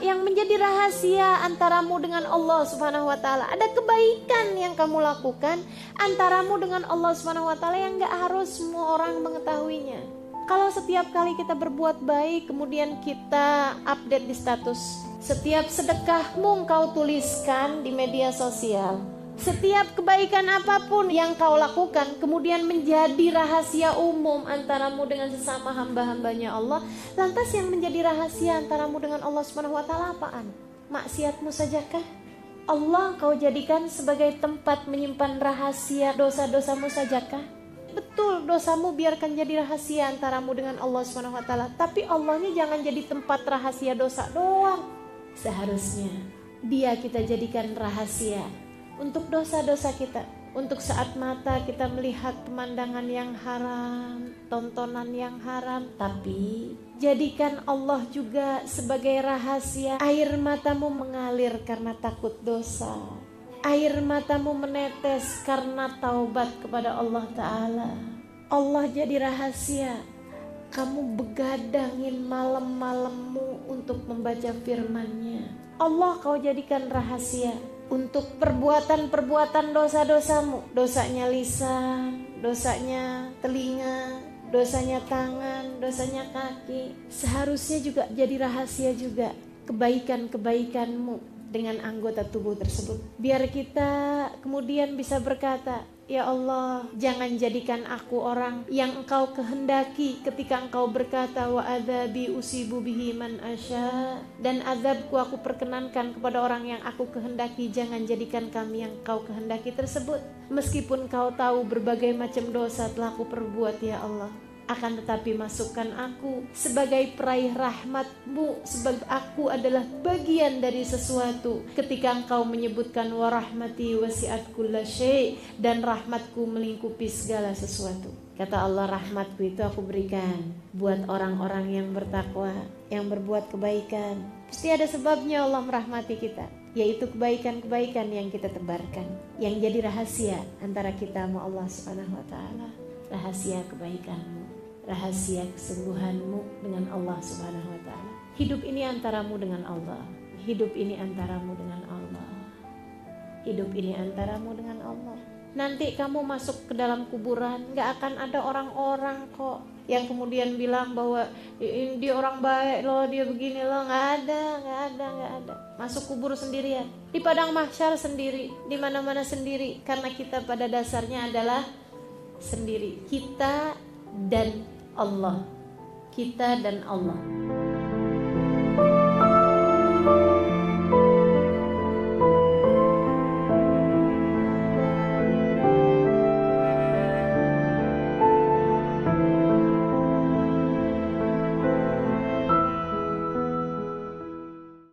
yang menjadi rahasia antaramu dengan Allah Subhanahu wa taala? Ada kebaikan yang kamu lakukan antaramu dengan Allah Subhanahu wa taala yang gak harus semua orang mengetahuinya. Kalau setiap kali kita berbuat baik kemudian kita update di status, setiap sedekahmu engkau tuliskan di media sosial, setiap kebaikan apa pun yang kau lakukan kemudian menjadi rahasia umum antaramu dengan sesama hamba-hambanya Allah. Lantas yang menjadi rahasia antaramu dengan Allah Subhanahu wa taala apaan? Maksiatmu sajakah? Allah kau jadikan sebagai tempat menyimpan rahasia dosa-dosamu sajakah? Betul, dosamu biarkan jadi rahasia antaramu dengan Allah Subhanahu wa taala, tapi Allahnya jangan jadi tempat rahasia dosa doang. Seharusnya dia kita jadikan rahasia untuk dosa-dosa kita. Untuk saat mata kita melihat pemandangan yang haram, tontonan yang haram, tapi jadikan Allah juga sebagai rahasia. Air matamu mengalir karena takut dosa. Air matamu menetes karena taubat kepada Allah Ta'ala. Allah jadi rahasia. Kamu begadangin malam-malammu untuk membaca firman-Nya. Allah kau jadikan rahasia untuk perbuatan-perbuatan dosa-dosamu. Dosanya lisan, dosanya telinga, dosanya tangan, dosanya kaki. Seharusnya juga jadi rahasia juga kebaikan-kebaikanmu dengan anggota tubuh tersebut. Biar kita kemudian bisa berkata, Ya Allah, jangan jadikan aku orang yang engkau kehendaki ketika engkau berkata wa adzabi usibu bihi man asya. Dan azabku aku perkenankan kepada orang yang aku kehendaki jangan jadikan kami yang kau kehendaki tersebut. Meskipun kau tahu berbagai macam dosa telah aku perbuat ya Allah akan tetapi masukkan aku sebagai peraih rahmatmu sebab aku adalah bagian dari sesuatu. Ketika engkau menyebutkan warahmati wasiat kullasyai dan rahmatku melingkupi segala sesuatu. Kata Allah rahmatku itu aku berikan buat orang-orang yang bertakwa yang berbuat kebaikan. Pasti ada sebabnya Allah merahmati kita yaitu kebaikan-kebaikan yang kita tebarkan yang jadi rahasia antara kita sama Allah Subhanahu taala. Rahasia kebaikanmu rahasia kesungguhanmu dengan Allah Subhanahu wa taala. Hidup ini antaramu dengan Allah. Hidup ini antaramu dengan Allah. Hidup ini antaramu dengan Allah. Nanti kamu masuk ke dalam kuburan, gak akan ada orang-orang kok yang kemudian bilang bahwa dia orang baik loh, dia begini loh, nggak ada, nggak ada, nggak ada. Masuk kubur sendirian, di padang mahsyar sendiri, di mana-mana sendiri, karena kita pada dasarnya adalah sendiri. Kita dan Allah. Kita dan Allah.